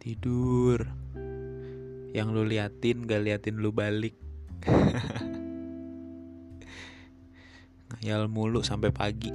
Tidur. Yang lu liatin gak liatin lu balik. Ngayal mulu sampai pagi.